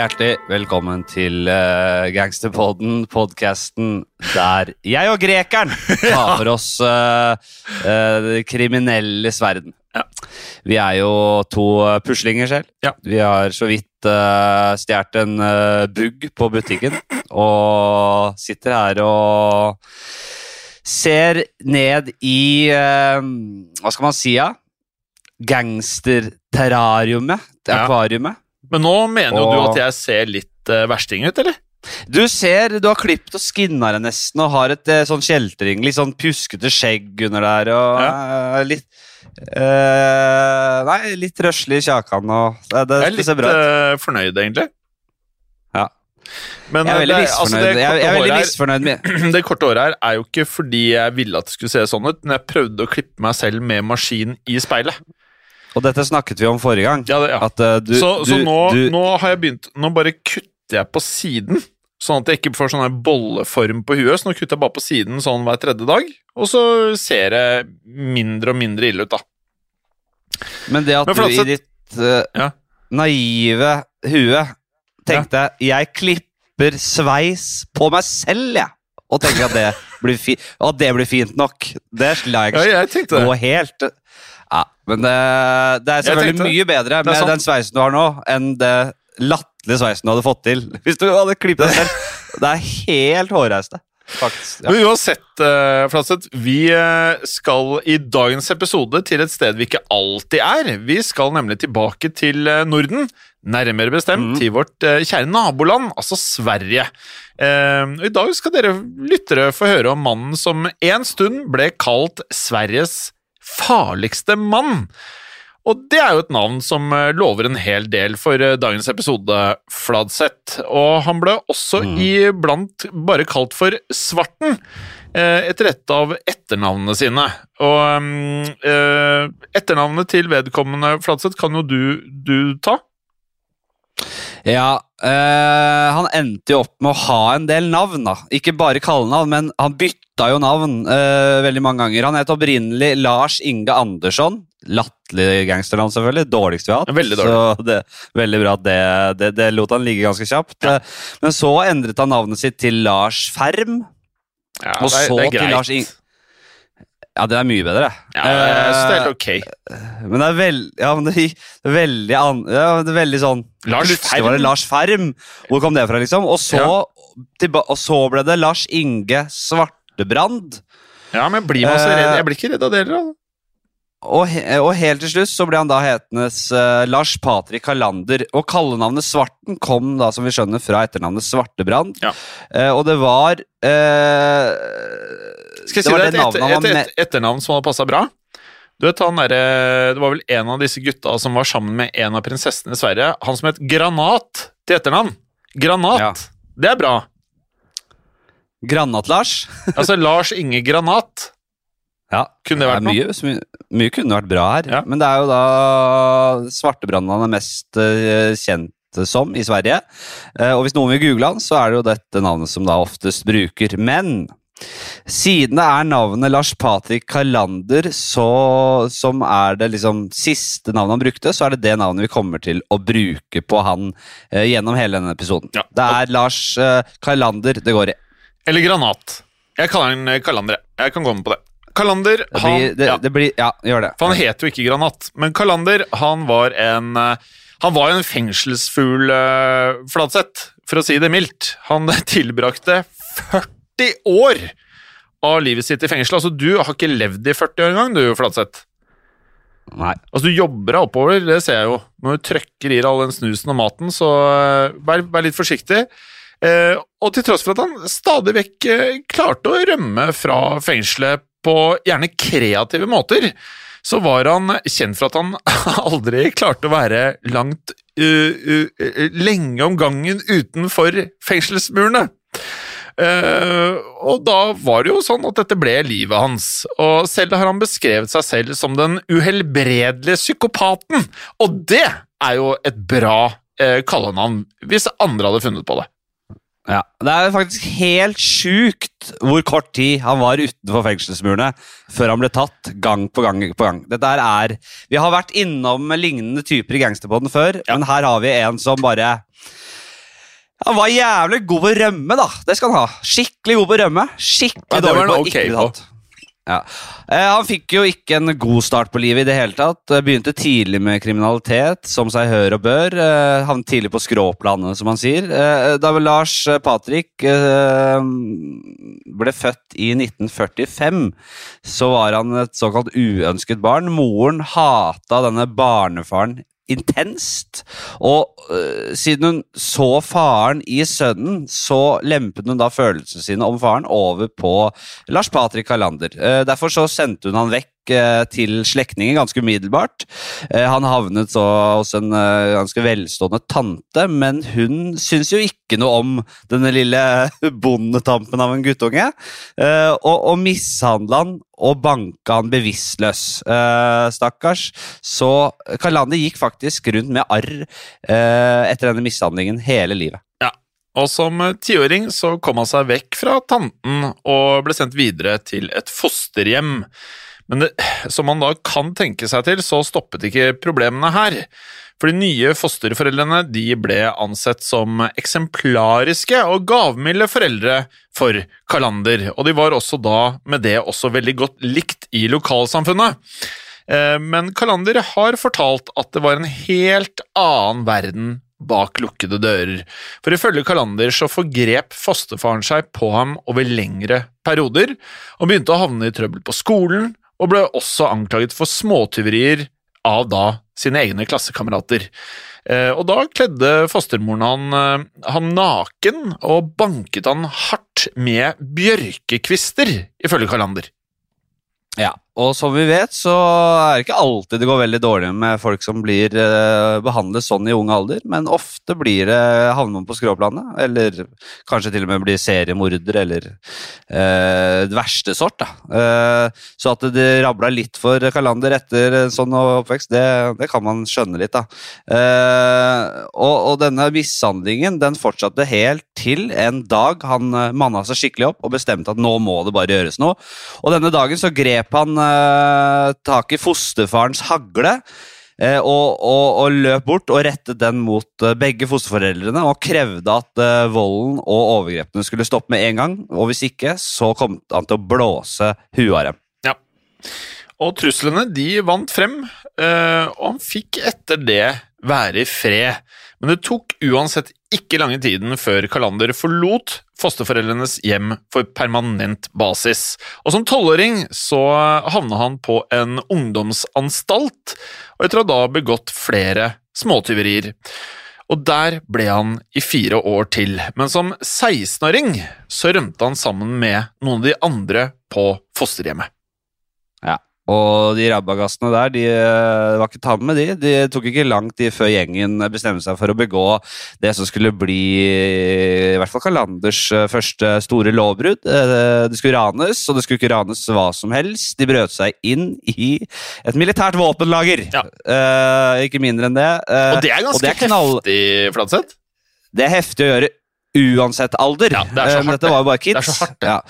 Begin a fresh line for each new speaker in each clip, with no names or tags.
Hjertelig velkommen til uh, Gangsterpodden, podkasten der jeg og grekeren tar for oss uh, uh, det kriminelles verden. Vi er jo to puslinger selv.
Ja.
Vi har så vidt uh, stjålet en bugg på butikken og sitter her og ser ned i Hva skal man si, ja? Gangsterterrariumet.
Ja.
akvariumet.
Men nå mener jo
Og-
du at jeg ser litt uh, versting ut, eller?
Du ser, du har klippet og skinna deg nesten, og har et uh, sånn kjeltring, litt sånn pjuskete skjegg under der, og eh, litt eh, Nei, litt røslig i kjakan, og det, det,
Jeg er litt
ser bra ut.
uh, fornøyd, egentlig.
Ja.
Men
Jeg er
uh,
veldig
altså,
misfornøyd.
det,
jeg, jeg er veldig misfornøyd med
det korte året her er jo ikke fordi jeg ville at det skulle se sånn ut, men jeg prøvde å klippe meg selv med maskin i speilet.
Og dette snakket vi om forrige gang.
Ja, det, ja.
At uh, du,
så så
du,
nå,
du,
nå har jeg begynt Nå bare kutter jeg på siden, sånn at jeg ikke får sånn her bolleform på huet. Så nå kutter jeg bare på siden sånn hver tredje dag, og så ser det mindre og mindre ille ut, da.
Men det at
Men
du i ditt uh,
Ja.
naive hue tenkte jeg klipper sveis på meg selv, jeg. Og tenker at det blir, fi at det blir fint nok. Det lar jeg
Ja,
ikke
jeg
gå helt Ja, men det, det er selvfølgelig
tenkte
mye bedre med den sveisen du har nå, enn det latterlige sveisen du hadde fått til hvis du hadde klippet deg selv. Det er helt hårreiste, faktisk. Ja.
Men uansett, uh, Flatseth, vi eh, skal i dagens episode til et sted vi ikke alltid er. Vi skal nemlig tilbake til eh, Norden, nærmere bestemt
mm.
til vårt eh, kjære naboland, altså Sverige. Uh, I dag skal dere lyttere få høre om mannen som en stund ble kalt Sveriges farligste mann. Og det er jo et navn som eh, lover en hel del for eh, dagens episode, Fladseth. Og han ble også iblant bare kalt for Svarten, eh, etter et av etternavnene sine. Og mm, etternavnet til vedkommende Fladseth kan jo du, du ta.
Ja, øh, han endte jo opp med å ha en del navn, da. Ikke bare kallenavn, men han bytta jo navn øh, veldig mange ganger. Han het opprinnelig Lars Inge Andersson. Latterlig gangsternavn, selvfølgelig. Dårligst vi har hatt.
Veldig dårlig.
Så det, veldig bra at det, det, det lot han ligge ganske kjapt. Ja. Men så endret han navnet sitt til Lars Ferm.
Ja,
Og så til. Lars Ing- Ja, det er mye bedre.
Ja, jeg synes det er helt
Eh,
ok.
Men det er veldig ja, men det, er veldig, an, ja, det er veldig sånn
Lars
Ferm. var det Lars Ferm. Hvor kom det fra, liksom? Og så, tilba, og så ble det Lars Inge Svartebrand.
Ja, men blir man så
Eh,
redd? Jeg blir ikke redd av det heller. da.
Og, og helt til slutt så ble han da hetende uh, Lars Patrik Hallander. Og kallenavnet Svarten kom da, som vi skjønner, fra etternavnet Svartebrand.
Ja.
Uh, og det var eh,
Skal jeg si deg et, et, et, et etternavn som hadde passa bra? Du vet, han der, Det var vel en av disse gutta som var sammen med en av prinsessene i Sverige. Han som het Granat til etternavn. Granat.
Ja.
Det er bra.
Granat-Lars.
Altså Lars Inge Granat.
Ja,
Kunne det vært
mye, mye, mye kunne vært bra her.
Ja.
Men det er jo da Svartebrannen han er mest eh, kjent som i Sverige. Eh, og hvis noen vil google han, så er det jo dette navnet som da oftest bruker. Men siden det er navnet Lars Patrik Kalander så, som er det liksom siste navnet han brukte, så er det det navnet vi kommer til å bruke på han eh, gjennom hele denne episoden.
Ja.
Det er Lars eh, Kalander det går i.
Eller Granat. Jeg kaller den eh, Kalander. jeg. Kan gå med på det. Kalander,
Det
han,
blir, det,
ja,
det blir, ja, gjør det.
for han het jo ikke Granat, men Kalander, han var en eh, han var en fengselsfugl, uh, Fladseth, for å si det mildt. Han tilbrakte 40 år av livet sitt i fengsel. Altså, du har ikke levd i 40 år engang, du, Flatseth.
Nei.
Altså, du jobber deg oppover, det ser jeg jo. Når du trøkker i deg all den snusen og maten, så eh, vær, vær litt forsiktig. Eh, og til tross for at han stadig vekk eh, klarte å rømme fra fengselet på gjerne kreative måter, så var han kjent for at han aldri klarte å være langt uh, uh, lenge om gangen utenfor fengselsmurene. Eh, og da var det jo sånn at dette ble livet hans, og selv har han beskrevet seg selv som den uhelbredelige psykopaten, og det er jo et bra uh, kallenavn hvis andre hadde funnet på det.
Ja, Det er faktisk helt sjukt hvor kort tid han var utenfor fengselsmurene før han ble tatt gang på gang på gang. Dette er, Vi har vært innom lignende typer i Gangsterpodden før, men her har vi en som bare Han var jævlig god på rømme, da. Det skal han ha. Skikkelig god på rømme. Skikkelig dårlig på
han
å
ok
ikke bli. Ja. Eh, han fikk jo ikke en god start på livet i det hele tatt. Eh, Begynte tidlig med kriminalitet, som seg hør og bør. Eh, havnet tidlig på skråplanet, som han sier. Eh, da Lars Patrik Patrick eh, ble født i 1945, så var han et såkalt uønsket barn. Moren hata denne barnefaren intenst. Og øh, siden hun så faren i sønnen, så lempet hun da følelsene sine om faren over på Lars Patrik Hallander. Uh, derfor så sendte hun han vekk eh, til slektninger ganske umiddelbart. Eh, han havnet så hos en eh, ganske velstående tante, men hun syns jo ikke noe om denne lille bondetampen av en guttunge, eh, og, og mishandla han og banka han bevisstløs. Eh, stakkars. Så Kalander gikk faktisk rundt med arr eh, etter denne mishandlingen hele livet.
Og som eh, tiåring så kom han seg vekk fra tanten og ble sendt videre til et fosterhjem. Men det, som man da kan tenke seg til, så stoppet ikke problemene her. For de nye fosterforeldrene de ble ansett som eksemplariske og gavmilde foreldre for Kalander, og de var også da med det også veldig godt likt i lokalsamfunnet. Eh, Men Kalander har fortalt at det var en helt annen verden bak lukkede dører. For ifølge Kalander så forgrep fosterfaren seg på ham over lengre perioder, og begynte å havne i trøbbel på skolen, og ble også anklaget for småtyverier av da sine egne klassekamerater. Eh, Og da kledde fostermoren han, eh, han naken og banket han hardt med bjørkekvister, ifølge Kalander.
Ja, og som vi vet, så er det ikke alltid det går veldig dårlig med folk som blir eh, behandlet sånn i ung alder, men ofte blir det havner man på skråplanet, eller kanskje til og med blir seriemorder, eller eh, det verste sort. da. Eh, så at det rabla litt for Kalander etter sånn oppvekst, det, det kan man skjønne litt, da. Eh, og, og denne mishandlingen den fortsatte helt til en dag han eh, manna seg skikkelig opp og bestemte at nå må det bare gjøres noe. Og denne dagen så grep han eh, tak i fosterfarens hagle. eh, Og, og, og løp bort og rettet den mot eh, begge fosterforeldrene og krevde at eh, volden og overgrepene skulle stoppe med en gang. Og hvis ikke, så kom han til å blåse huet av dem.
Ja. Og truslene de vant frem, og han fikk etter det være i fred. Men det tok uansett ikke lange tiden før Kalander forlot fosterforeldrenes hjem for permanent basis. Og som tolvåring så havna han på en ungdomsanstalt, og etter å ha da begått flere småtyverier. Og der ble han i fire år til, men som 16-åring så rømte han sammen med noen av de andre på fosterhjemmet.
Ja. Og de rabagassene der, de eh, var ikke tatt med de. De tok ikke lang tid før gjengen bestemte seg for å begå det som skulle bli i hvert fall Kalanders eh, første store lovbrudd. Eh, Det skulle ranes, og det skulle ikke ranes hva som helst. De brøt seg inn i et militært våpenlager.
Ja.
Eh, ikke mindre enn det. Eh,
Og det er ganske
knall-
heftig, Fladseth.
det er heftig å gjøre uansett alder.
Ja, det er så
hardt, men dette var jo bare kids.
Det er så hardt, det.
ja.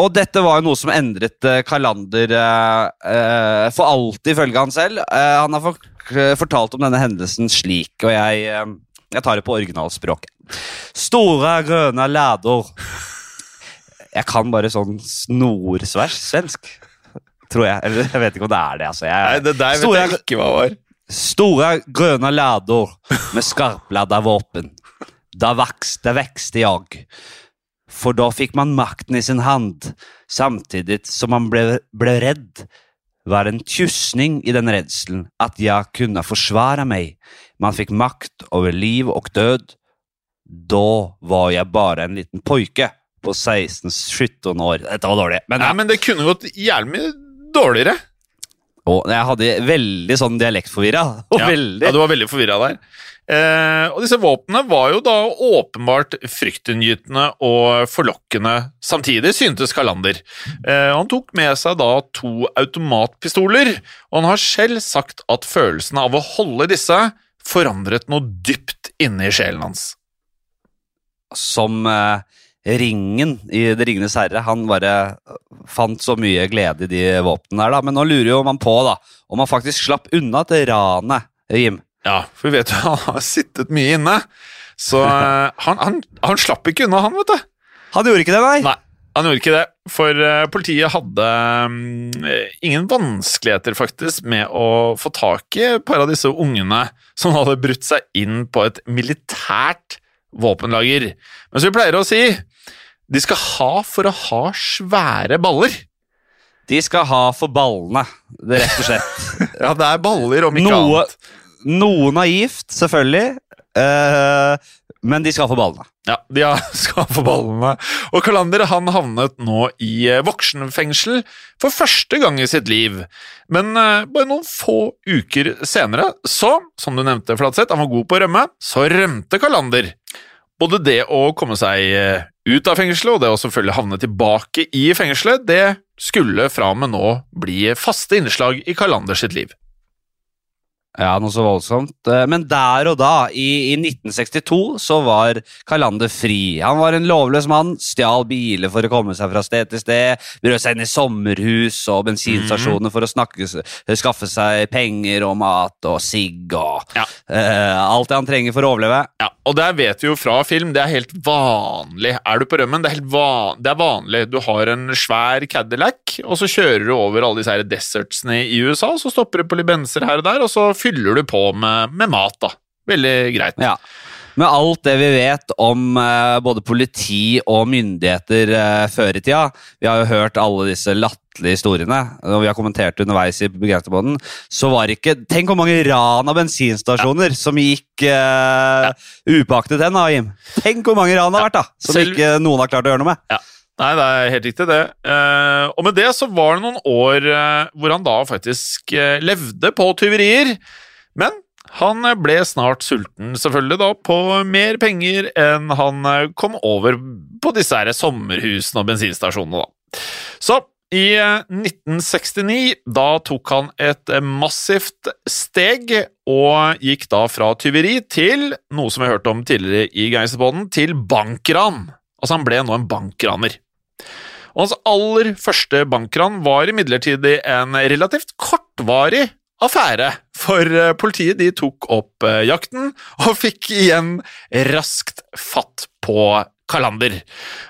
Og dette var jo noe som endret eh, Kalander eh, eh, for alltid, ifølge han selv. Eh, han har for, eh, fortalt om denne hendelsen slik, og jeg, eh, jeg tar det på originalspråket. Store grønne læder Jeg kan bare sånn snorsvers svensk, tror jeg. Eller jeg vet ikke om det er det. altså. Jeg,
Nei, det der vet
Store-
jeg ikke hva var.
Stora grønne lärdor med skarpladda våpen. Da vokste jeg. För da fikk man makten i sin hand, samtidig som man ble, ble redd. Var en tjusning i den redselen at jeg kunne forsvare meg. Man fikk makt over liv og død. Da var jeg bare en liten pojke på 16-17 år. Dette var dårlig. Men,
Nei, men det kunne gått jævlig mye dårligere.
Og jeg hadde veldig sånn dialektforvirra.
Ja,
veldig
ja, du var veldig forvirra der. Eh, og disse våpnene var jo da åpenbart fryktinngytende og forlokkende samtidig, syntes Kalander. Eh, han tok med seg da to automatpistoler, og han har selv sagt at følelsen av å holde disse forandret noe dypt inne i sjelen hans.
som eh, Ringen i Det ringenes herre. Han bare fant så mye glede i de våpnene der, da. Men nå lurer jo man på da, om han faktisk slapp unna til ranet, Jim.
Ja, for vi vet jo han har sittet mye inne, så eh, han, han, han slapp ikke unna, han, vet du.
Han gjorde ikke det, nei?
Nei, han gjorde ikke det, for eh, politiet hadde mm, ingen vanskeligheter faktisk med å få tak i et par av disse ungene som hadde brutt seg inn på et militært våpenlager. Men som vi pleier å si, de skal ha for å ha svære baller.
De skal ha for ballene, det rett og slett.
Ja, det er baller om ikke
Noe,
annet.
noe naivt, selvfølgelig. Uh, men de skal få ballene.
Ja, de skal få ballene. Og Kalander han havnet nå i eh, voksenfengsel for første gang i sitt liv. Men eh, bare noen få uker senere, så, som du nevnte, Flatseth, han var god på å rømme, så rømte Kalander. Både det å komme seg ut av fengselet og det å selvfølgelig havne tilbake i fengselet, det skulle fra og med nå bli faste innslag i Kalander sitt liv.
Ja, noe så voldsomt. Eh, Men der og da, i, i 1962, så var Kalander fri. Han var en lovløs mann, stjal biler for å komme seg fra sted til sted, brød seg inn i sommerhus og bensinstasjoner for å snakke, skaffe seg penger og mat og sigg og
Ja.
uh, alt det han trenger for å overleve.
Ja, og der vet vi jo fra film, det er helt vanlig. Er du på rømmen, det er, helt van det er vanlig. Du har en svær Cadillac, og så kjører du over alle disse her desertsene i USA, og så stopper du på libenser her og der, og så fyller du på med, med mat, da. Veldig greit.
Ja. Med alt det vi vet om eh, både politi og myndigheter eh, før i tida, vi har jo hørt alle disse latterlige historiene, og vi har kommentert underveis i Begrensningsbåten, så var det ikke Tenk hvor mange ran av bensinstasjoner som gikk uh, upaktet hen, da, Jim. Tenk hvor mange ran det har vært, da, som
Selv-
ikke noen har klart å gjøre noe med.
Ja. Nei, det er helt riktig, det. Eh, og med det så var det noen år eh, hvor han da faktisk eh, levde på tyverier. Men han ble snart sulten, selvfølgelig, da, på mer penger enn han kom over på disse her sommerhusene og bensinstasjonene, da. Så i eh, 1969, da tok han et massivt steg og gikk da fra tyveri til noe som vi har hørt om tidligere i Geiselboden, til bankran. Altså, han ble nå en bankraner. Og hans aller første bankran var imidlertid en relativt kortvarig affære, for eh, politiet de tok opp eh, jakten og fikk igjen raskt fatt på Kalander.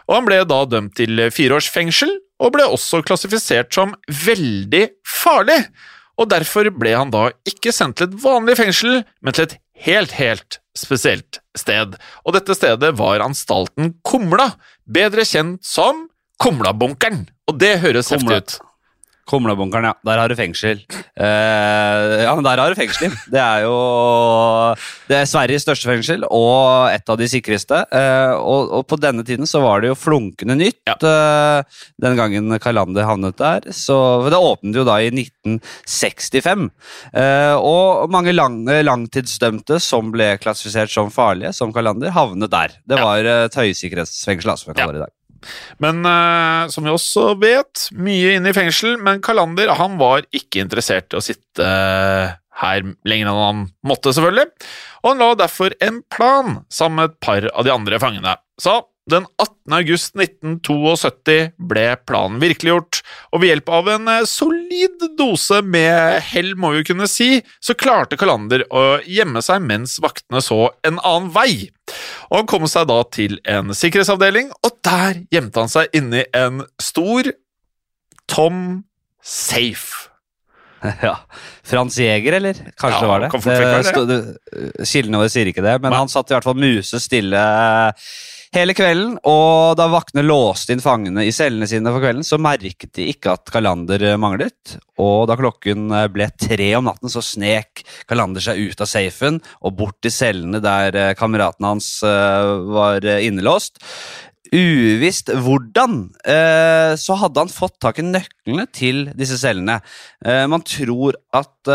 Og han ble da dømt til fire års fengsel, og ble også klassifisert som veldig farlig. Og derfor ble han da ikke sendt til et vanlig fengsel, men til et helt, helt spesielt sted. Og dette stedet var anstalten Kumla, bedre kjent som Kumlabunkeren. Og det høres
Kumla.
heftig ut.
Kumlabunkeren, ja. Der har du fengsel. Eh, ja, men der har du fengsel. Det er jo Det er Sveriges største fengsel og et av de sikreste. Uh, og, og på denne tiden så var det jo flunkende nytt eh, den gangen Kalander havnet der. Så Det åpnet jo da i 1965. Eh, og mange lang, langtidsdømte som ble klassifisert som farlige, som Kalander, havnet der. Det var et høysikkerhetsfengsel, altså, vi kaller det i dag.
Men uh, som vi også vet, mye inne i fengsel, men Kalander han var ikke interessert i å sitte eh, her lenger enn han måtte, selvfølgelig, og han la derfor en plan sammen med et par av de andre fangene. Så den 18. august 1972 ble planen virkeliggjort, og ved hjelp av en eh, solid dose med hell, må vi kunne si, så klarte Kalander å gjemme seg mens vaktene så en annen vei. Og Han kom seg da til en sikkerhetsavdeling, og der gjemte han seg inni en stor, tom safe.
Ja. Frans Jæger, eller? Kanskje
Ja,
det var det.
kan det.
det- Kildene våre sier ikke det, men
Nei.
han satt i hvert fall musestille hele kvelden. Og da vaktene låste inn fangene i cellene sine for kvelden, så merket de ikke at Kalander eh, manglet. Og da klokken eh, ble tre om natten, så snek Kalander seg ut av safen og bort til cellene der eh, kameraten hans var innelåst. Uvisst hvordan, så hadde han fått tak i nøklene til disse cellene. Man tror at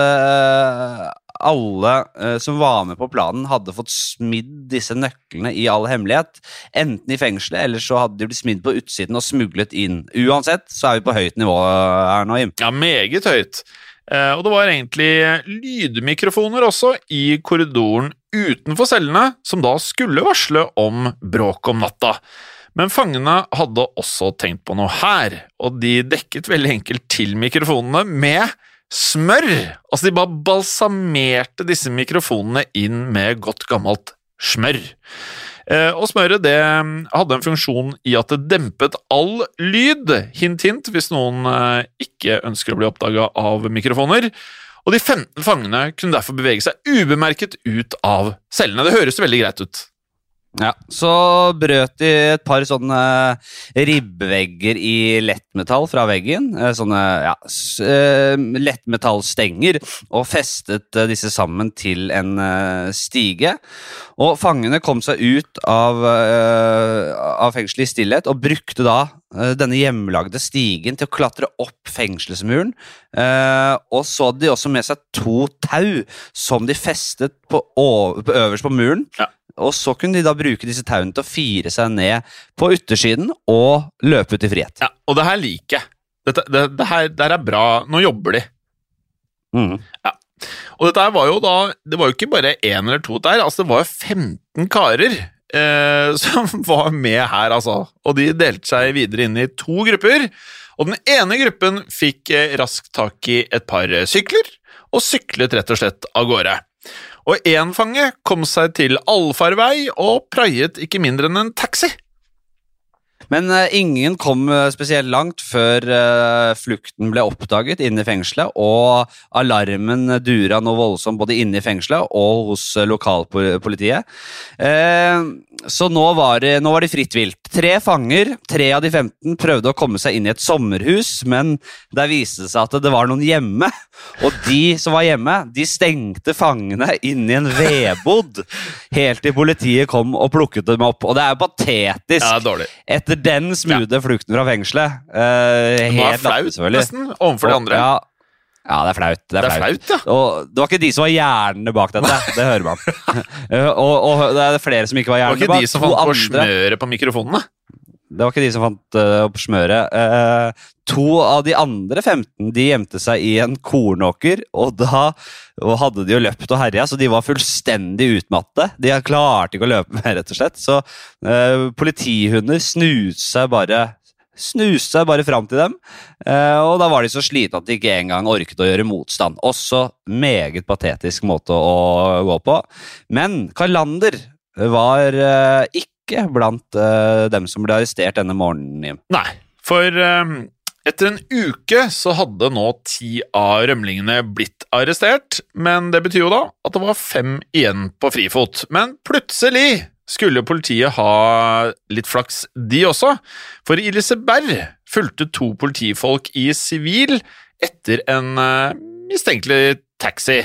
alle eh, som var med på planen, hadde fått smidd disse nøklene i all hemmelighet. Enten i fengselet, eller så hadde de blitt smidd på utsiden og smuglet inn. Uansett så er vi på høyt nivå her nå, Jim.
Ja, meget høyt. Eh, og det var egentlig lydmikrofoner også i korridoren utenfor cellene, som da skulle varsle om bråk om natta. Men fangene hadde også tenkt på noe her, og de dekket veldig enkelt til mikrofonene med smør. Altså, de bare balsamerte disse mikrofonene inn med godt gammelt smør. Eh, Og smøret det hadde en funksjon i at det dempet all lyd, hint hint, hvis noen eh, ikke ønsker å bli oppdaga av mikrofoner. Og de 15 fangene kunne derfor bevege seg ubemerket ut av cellene. Det høres veldig greit ut.
Ja, Så brøt de et par sånne ribbevegger i lettmetall fra veggen. eh, Sånne ja, eh, lettmetallstenger, og festet eh, disse sammen til en eh, stige. Og fangene kom seg ut av, eh, av fengselet i stillhet og brukte da eh, denne hjemmelagde stigen til å klatre opp fengselsmuren. Eh, og så hadde de også med seg to tau som de festet på, over, på øverst på muren.
Ja.
Og så kunne de da bruke disse tauene til å fire seg ned på yttersiden og løpe ut i frihet.
Ja, Og det her liker jeg. Dette, det, det, her, det her er bra. Nå jobber de.
Mm.
Og dette her var jo da Det var jo ikke bare én eller to der, altså det var jo 15 karer eh, som var med her, altså. Og de delte seg videre inn i to grupper. Og den ene gruppen fikk eh, raskt tak i et par sykler, og syklet rett og slett av gårde. Og én fange kom seg til allfarvei og praiet ikke mindre enn en taxi.
Men eh, ingen kom eh, spesielt langt før eh, flukten ble oppdaget inne i fengselet, og alarmen dura noe voldsomt både inne i fengselet og hos lokalpolitiet. Så nå var, det, nå var det fritt vilt. Tre fanger, tre av de 15, prøvde å komme seg inn i et sommerhus, men der viste det seg at det var noen hjemme. Og de som var hjemme, de stengte fangene inn i en vedbod helt til politiet kom og plukket dem opp. Og det er jo patetisk
Ja, dårlig.
etter den smoothe flukten fra fengselet.
Det var
helt
flaut, nesten, overfor de andre.
Ja, ja, det er flaut. Det er,
Det er
flaut.
flaut, ja.
Og det var ikke de som var hjernene bak dette. Det hører man. Eh, og, og det er flere som ikke var
Det var ikke
bak.
de som fant på smøret på mikrofonene.
Det var ikke de som fant uh, opp smøret. Uh, to av de andre 15 de gjemte seg i en kornåker, og da og hadde de jo løpt og herja, så de var fullstendig utmatte. De klarte ikke å løpe mer, rett og slett. Så uh, politihunder snuste bare Snuste bare fram til dem, og da var de så slitne at de ikke engang orket å gjøre motstand. Også meget patetisk måte å gå på. Men Kalander var eh, ikke blant uh, dem som ble arrestert denne morgenen.
Nei, for um, etter en uke så hadde nå ti av rømlingene blitt arrestert, men det betyr jo da at det var fem igjen på frifot. Men plutselig skulle politiet ha litt flaks, de også, for i Liseberg fulgte to politifolk i sivil etter en uh, mistenkelig taxi,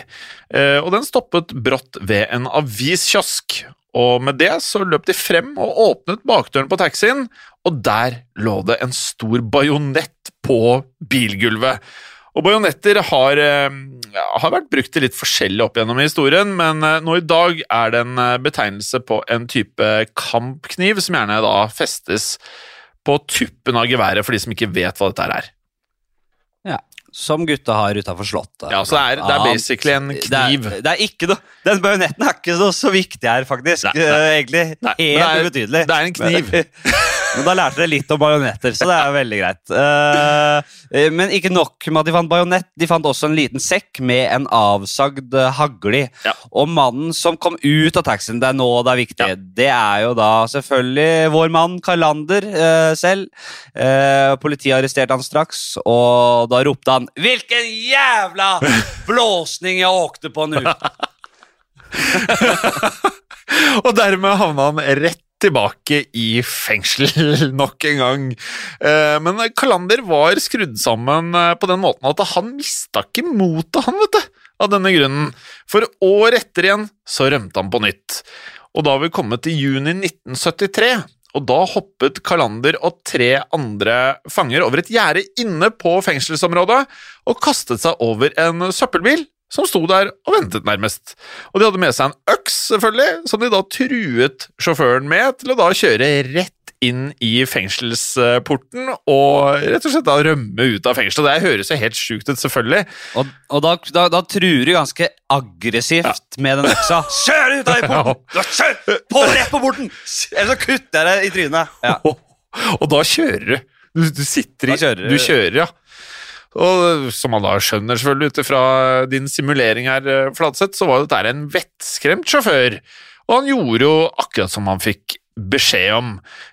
Eh, og den stoppet brått ved en aviskiosk. Og med det så løp de frem og åpnet bakdøren på taxien, og der lå det en stor bajonett på bilgulvet. Og bajonetter har, eh, ja, har vært brukt til litt forskjellig opp gjennom historien, men eh, nå i dag er det en betegnelse på en type kampkniv som gjerne da festes på tuppen av geværet for de som ikke vet hva dette er.
Som gutta har utafor Slottet.
Ja, så det er, det er basically en
Det
kniv.
er, det er ikke noe Den bajonetten er ikke så, så viktig her, faktisk.
Nei, nei.
Eh, Egentlig helt
er-
ubetydelig.
det er en kniv.
Men, da lærte dere litt om bajonetter, så det er veldig greit. Eh, eh, men ikke nok med at de fant bajonett, de fant også en liten sekk med en avsagd eh, hagle.
Ja.
Og mannen som kom ut av taxien, det er nå det er viktig,
Ja.
det er jo da selvfølgelig vår mann Karlander eh, selv. Eh, politiet arresterte han straks, og da ropte han 'Hvilken jævla blåsning jeg åkte på nå!'
Og dermed havna han rett tilbake i fengsel nok en gang. Eh, Men Kalander var skrudd sammen eh, på den måten at han mista ikke motet, han, vet du, av denne grunnen. For år etter igjen så rømte han på nytt. Og da har vi kommet til juni 1973. Og da hoppet Kalander og tre andre fanger over et gjerde inne på fengselsområdet og kastet seg over en søppelbil som sto der og ventet, nærmest. Og de hadde med seg en øks, selvfølgelig, som de da truet sjåføren med til å da kjøre rett inn i fengselsporten og rett og slett da rømme ut av fengselet. Det høres jo helt sjukt ut, selvfølgelig.
Og, og da, da, da truer du ganske aggressivt med den øksa. Kjør ut av porten! Da Kjør! På rett på porten! Eller så kutter jeg deg i trynet. Ja.
Og da kjører du. Du, du sitter i
du.
Du kjører, ja. Og som man da skjønner selvfølgelig ut ifra din simulering her, eh, Fladseth, så var jo dette en vettskremt sjåfør. Og han gjorde jo akkurat som han fikk beskjed om.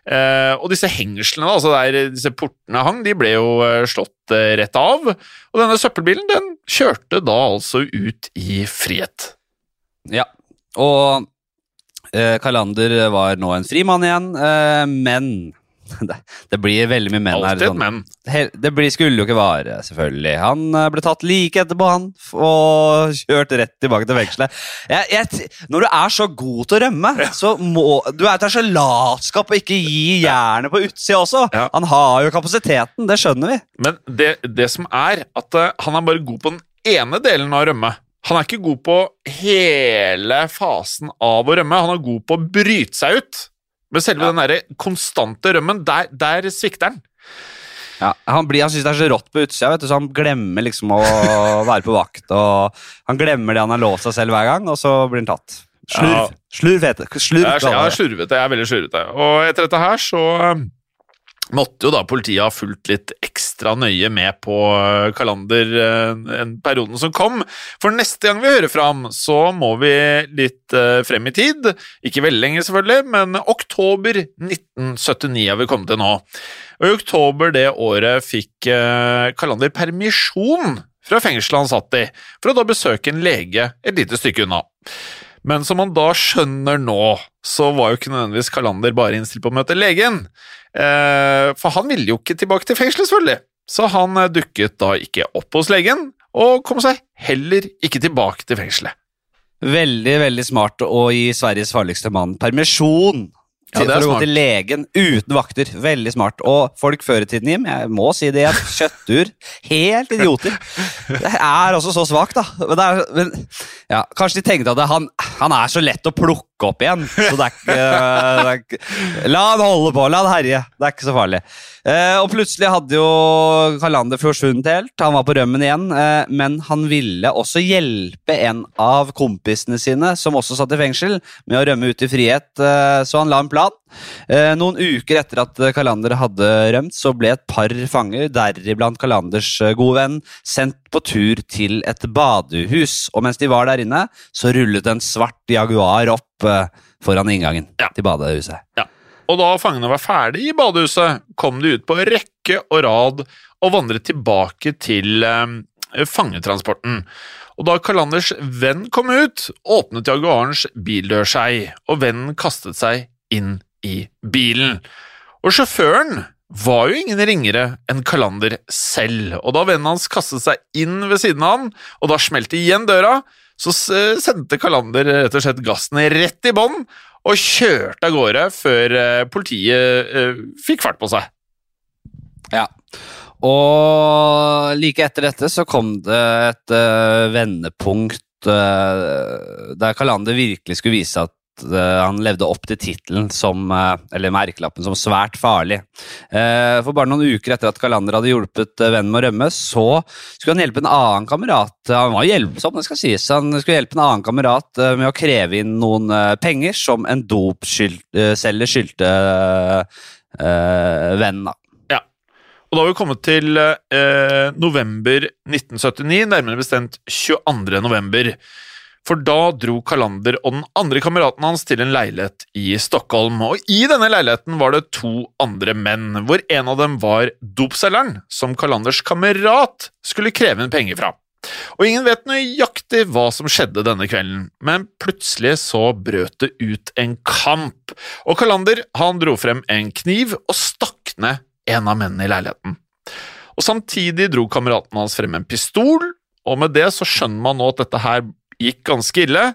Eh, og disse hengslene, altså der disse portene hang, de ble jo eh, slått eh, rett av. Og denne søppelbilen, den kjørte da altså ut i frihet.
Ja, og eh, Kalander var nå en fri mann igjen, eh, men det, det blir veldig mye menn her. Sånn. menn. Det blir, skulle jo ikke vare, selvfølgelig. Han eh, ble tatt like etterpå, han, og kjørt rett tilbake til fengselet. Jeg, jeg, når du er så god til å rømme, så må Du er, til så latskap å ikke gi jernet på utsida også.
Ja.
Han har jo kapasiteten, det skjønner vi.
Men det, det som er, at uh, han er bare god på den ene delen av å rømme. Han er ikke god på hele fasen av å rømme. Han er god på å bryte seg ut. Men selve den derre konstante rømmen, der, der svikter han.
Ja, han, blir- han syns det er så rått på utsida, vet du, så han glemmer liksom å være på vakt. Og han glemmer det han har lovt seg selv hver gang, og så blir han tatt. Slurv.
Ja.
Slurv heter det. Slurv,
Jeg er, jeg er slurvete. Jeg er veldig slurvete. Og etter dette her så måtte jo da politiet ha fulgt litt ekstra nøye med på eh, Kalander eh, en perioden som kom. For neste gang vi hører fra ham, så må vi litt eh, frem i tid. Ikke veldig lenge, selvfølgelig, men oktober 1979 har vi kommet til nå. Og i oktober det året fikk Kalander permisjon fra fengselet han satt i, for å da besøke en lege et lite stykke unna. Men som man da skjønner nå, så var jo ikke nødvendigvis Kalander bare innstilt på å møte legen. Eh, for han ville jo ikke tilbake til fengselet, selvfølgelig. Så han eh, dukket da ikke opp hos legen, og kom seg heller ikke tilbake til fengselet.
Veldig, veldig smart å gi Sveriges farligste mann permisjon.
Ja, det er smart.
til legen uten vakter. Veldig smart. Og folk før i tiden, Jim, jeg må si det, er kjøttur. Helt idioter. Det er også så svakt, da. Men det er, men, ja, kanskje de tenkte at det, han, han er så lett å plukke opp igjen. Så det er ikke, det er ikke La han holde på, la han herje. Det er ikke så farlig. Eh, og plutselig hadde jo Kalander forsvunnet helt. Han var på rømmen igjen. Eh, men han ville også hjelpe en av kompisene sine, som også satt i fengsel, med å rømme ut i frihet. Eh, så han la en plan. Eh, noen uker etter at eh, Kalander hadde rømt, så ble et par fanger, deriblant Kalanders eh, gode venn, sendt på tur til et badehus. Og mens de var der inne, så rullet en svart Jaguar opp foran inngangen
Ja.
til badehuset.
Og da fangene var ferdig i badehuset, kom de ut på rekke og rad og vandret tilbake til eh, fangetransporten. Og da Kalanders venn kom ut, åpnet Jaguarens bildør seg, og vennen kastet seg inn i bilen. Og sjåføren var jo ingen ringere enn Kalander selv, og da vennen hans kastet seg inn ved siden av han, og da smelte igjen døra, så sendte Kalander rett og slett gassen rett i bånn, og kjørte av gårde før eh, politiet eh, fikk fart på seg.
Ja. Og like etter dette så kom det et eh, vendepunkt eh, der Kalander virkelig skulle vise at eh, han levde opp til tittelen som eh, Eller merkelappen som svært farlig. Eh, for bare noen uker etter at Kalander hadde hjulpet vennen med å rømme, så skulle han hjelpe en annen kamerat. Han var hjelpsom, det skal sies. Han skulle hjelpe en annen kamerat med å kreve inn noen penger som en dopselger skyldte vennen. da.
Og da har vi kommet til eh, november 1979, nærmere bestemt 22. november. For da dro Kalander og den andre kameraten hans til en leilighet i Stockholm. Og i denne leiligheten var det to andre menn, hvor en av dem var dopselgeren, som Kalanders kamerat skulle kreve inn penger fra. Og ingen vet nøyaktig hva som skjedde denne kvelden, men plutselig så brøt det ut en kamp, og Kalander han dro frem en kniv og stakk ned en av mennene i leiligheten. Og Samtidig dro kameraten hans frem en pistol, og med det så skjønner man nå at dette her gikk ganske ille,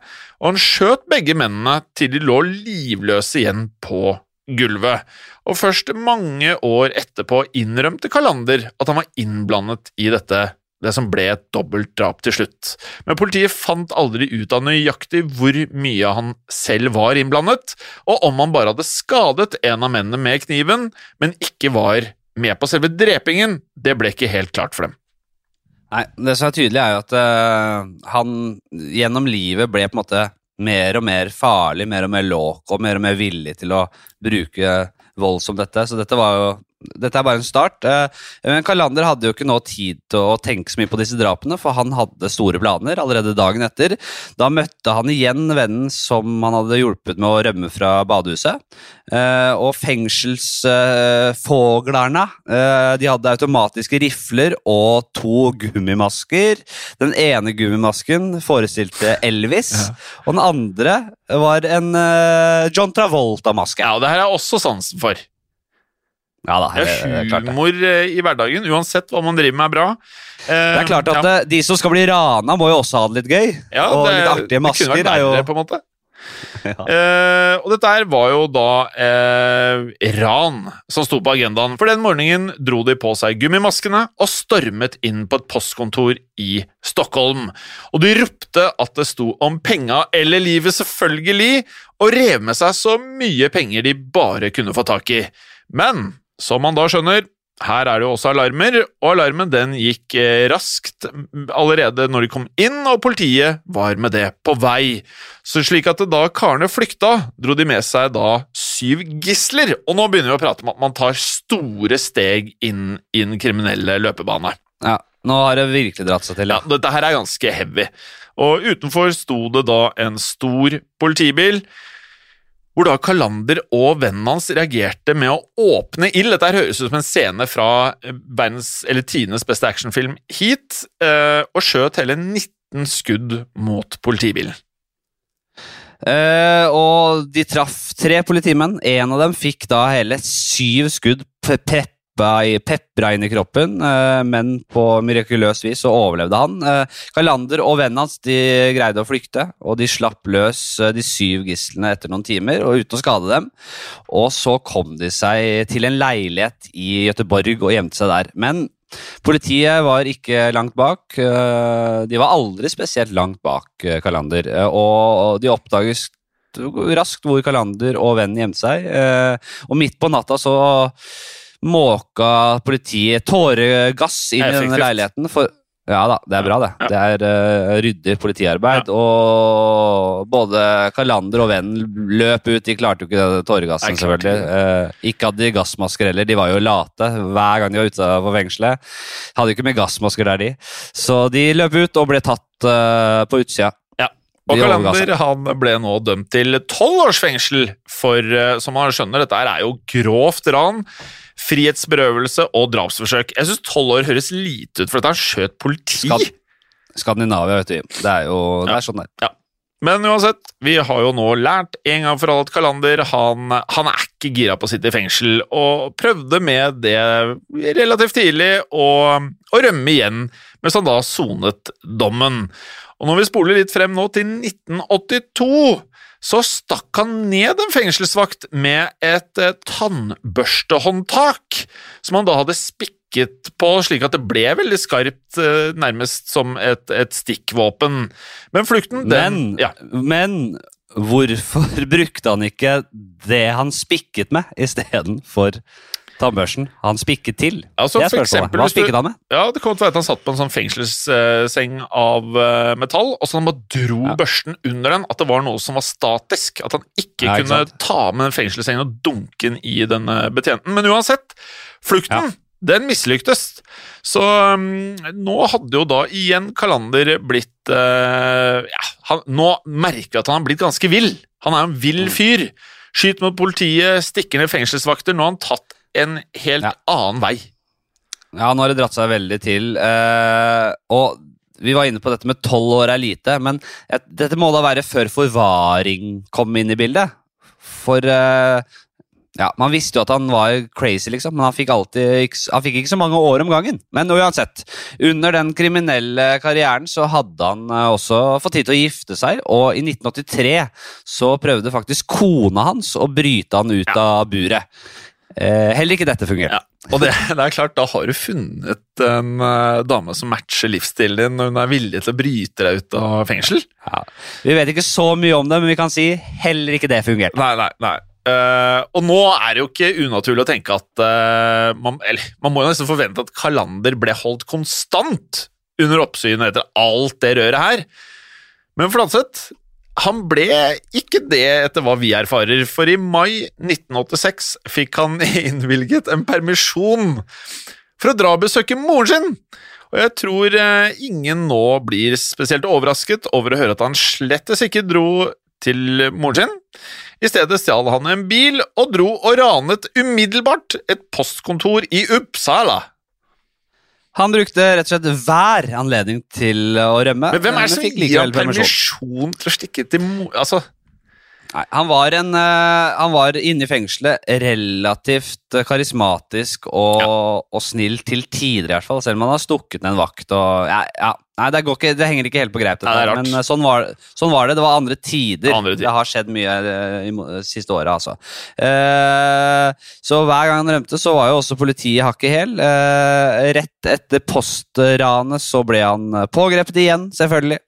og han skjøt begge mennene til de lå livløse igjen på gulvet. Og først mange år etterpå innrømte Kalander at han var innblandet i dette, det som ble et dobbelt drap til slutt. Men politiet fant aldri ut av nøyaktig hvor mye han selv var innblandet, og om han bare hadde skadet en av mennene med kniven, men ikke var med på selve drepingen, det ble ikke helt klart for dem.
Nei, det som er tydelig er jo at uh, han gjennom livet ble på en måte mer og mer farlig, mer og mer og mer og mer villig til å bruke vold som dette. Så dette var jo dette er bare en start. eh, Men Kalander hadde jo ikke nå tid til å tenke så mye på disse drapene, for han hadde store planer allerede dagen etter. Da møtte han igjen vennen som han hadde hjulpet med å rømme fra badehuset. Eh, Og fengselsfoglarna de hadde automatiske rifler og to gummimasker. Den ene gummimasken forestilte Elvis, og den andre var en eh, John Travolta-maske.
Ja, og det her er også sansen for.
Ja da,
Det er humor eh, i hverdagen, uansett hva man driver med er bra. Eh,
Det er klart at
ja,
eh, de som skal bli rana, må jo også ha det litt gøy.
ja,
og
det,
litt artige
det kunne
masker
vært
er jo
på en måte.
Ja.
Eh, og dette her var jo da eh, ran som sto på agendaen, for den morgenen dro de på seg gummimaskene og stormet inn på et postkontor i Stockholm. Og de ropte at det sto om penga eller livet, selvfølgelig, og rev med seg så mye penger de bare kunne få tak i. Men som man da skjønner, her er det jo også alarmer, og alarmen den gikk eh, raskt allerede når de kom inn, og politiet var med det på vei. Så slik at da karene flykta, dro de med seg da syv gisler, og nå begynner vi å prate om at man tar store steg inn i den kriminelle løpebane.
Ja, nå har det virkelig dratt seg til.
Ja, dette her er ganske heavy. Og utenfor sto det da en stor politibil, hvor da Kalander og vennen hans reagerte med å åpne ild. Dette her høres ut som en scene fra eh, verdens, eller tidenes beste actionfilm Heat, eh, og skjøt hele 19 skudd mot politibilen.
Uh, og de traff tre politimenn. En av dem fikk da hele syv skudd preppa pepra inn i kroppen, eh, men på mirakuløst vis så overlevde han. Eh, Kalander og vennen hans de greide å flykte, og de slapp løs eh, de syv gislene etter noen timer og uten å skade dem. Og så kom de seg til en leilighet i Gøteborg og gjemte seg der. Men Politiet var ikke langt bak. De var aldri spesielt langt bak Kalander. Og de oppdages raskt hvor Kalander og vennen gjemte seg. Og midt på natta så måka politiet tåregass inn i denne leiligheten. For, ja da, det er bra, det. Det er uh, ryddig politiarbeid. Og både Kalander og vennen løp ut. De klarte jo ikke tåregassen, selvfølgelig. Uh, ikke hadde de gassmasker heller. De var jo late hver gang de var på fengselet. Hadde jo ikke med gassmasker der, de. Så de løp ut og ble tatt uh, på utsida.
Og
De
Kalander han ble nå dømt til tolv års fengsel for, som man skjønner, dette er jo grovt ran, frihetsberøvelse og drapsforsøk. Jeg syns tolv år høres lite ut, for dette han skjøt politi.
Skal- Skandinavia, vet du. Det er jo det
Ja.
er sånn det er.
Men uansett, vi har jo nå lært en gang for alle at Kalander han, han er ikke gira på å sitte i fengsel, og prøvde med det relativt tidlig å, å rømme igjen, mens han da sonet dommen. Og når vi spoler litt frem nå til 1982, så stakk han ned en fengselsvakt med et eh, tannbørstehåndtak, som han da hadde spikket på slik at det ble veldig skarpt, eh, nærmest som et, et stikkvåpen. Men flukten, den
Men,
ja.
men hvorfor brukte han ikke det han spikket med, istedenfor tannbørsten han spikket til?
Altså,
det er spørsmålet. Hva spikket han med?
Ja, det kan være at han satt på en sånn fengselsseng av eh, metall, og så han bare dro
Ja.
børsten under den, at det var noe som var statisk. At han ikke
Ja,
kunne
ikke
ta med den fengselssengen og dunke den i denne betjenten. Men uansett, flukten, den mislyktes. Så um, nå hadde jo da igjen Kalander blitt uh, Ja, han, nå merker vi at han har blitt ganske vill. Han er en
Mm.
vill fyr. Skyter mot politiet, stikker ned fengselsvakter. Nå har han tatt en helt
Ja.
annen vei.
Ja, nå har det dratt seg veldig til. eh, og vi var inne på dette med tolv år er lite, men et, dette må da være før forvaring kom inn i bildet. For eh, ja, Man visste jo at han var crazy, liksom, men han fikk, alltid, han fikk ikke så mange år om gangen. Men uansett, under den kriminelle karrieren så hadde han eh, også fått tid til å gifte seg, og i 1983 så prøvde faktisk kona hans å bryte han ut av buret. Eh, heller ikke dette fungerer.
Ja, og det, det er klart, da har du funnet en eh, dame som matcher livsstilen din, og hun er villig til å bryte deg ut av fengsel.
Ja. Vi vet ikke så mye om det, men vi kan si heller ikke det fungerte.
Nei, nei, nei. Uh, og nå er det jo ikke unaturlig å tenke at uh, man, eller, man må jo nesten forvente at Kalander ble holdt konstant under oppsyn etter alt det røret her. Men Fladseth, han ble ikke det etter hva vi erfarer, for i mai 1986 fikk han innvilget en permisjon for å dra og besøke moren sin. Og jeg tror eh, ingen nå blir spesielt overrasket over å høre at han slettes ikke dro til moren sin. I stedet stjal han en bil og dro og ranet umiddelbart et postkontor i Uppsala.
Han brukte rett og slett hver anledning til å rømme.
Men hvem er det som gir ham permisjon til å stikke til mor... Altså,
Nei, han var, en, eh, han var inne i fengselet relativt eh, karismatisk og, og snill til tider, i hvert fall. Selv om han har stukket ned en vakt. Og, ja, ja. Nei, det, går ikke, det henger ikke helt på greip, dette,
Nei,
men eh, sånn var, sånn var det. Det var andre tider.
Andre tider.
Det har skjedd mye i mo- siste året, altså. Eh, så hver gang han rømte, så var jo også politiet hakket hæl. Eh, rett etter postranet så ble han pågrepet igjen, selvfølgelig.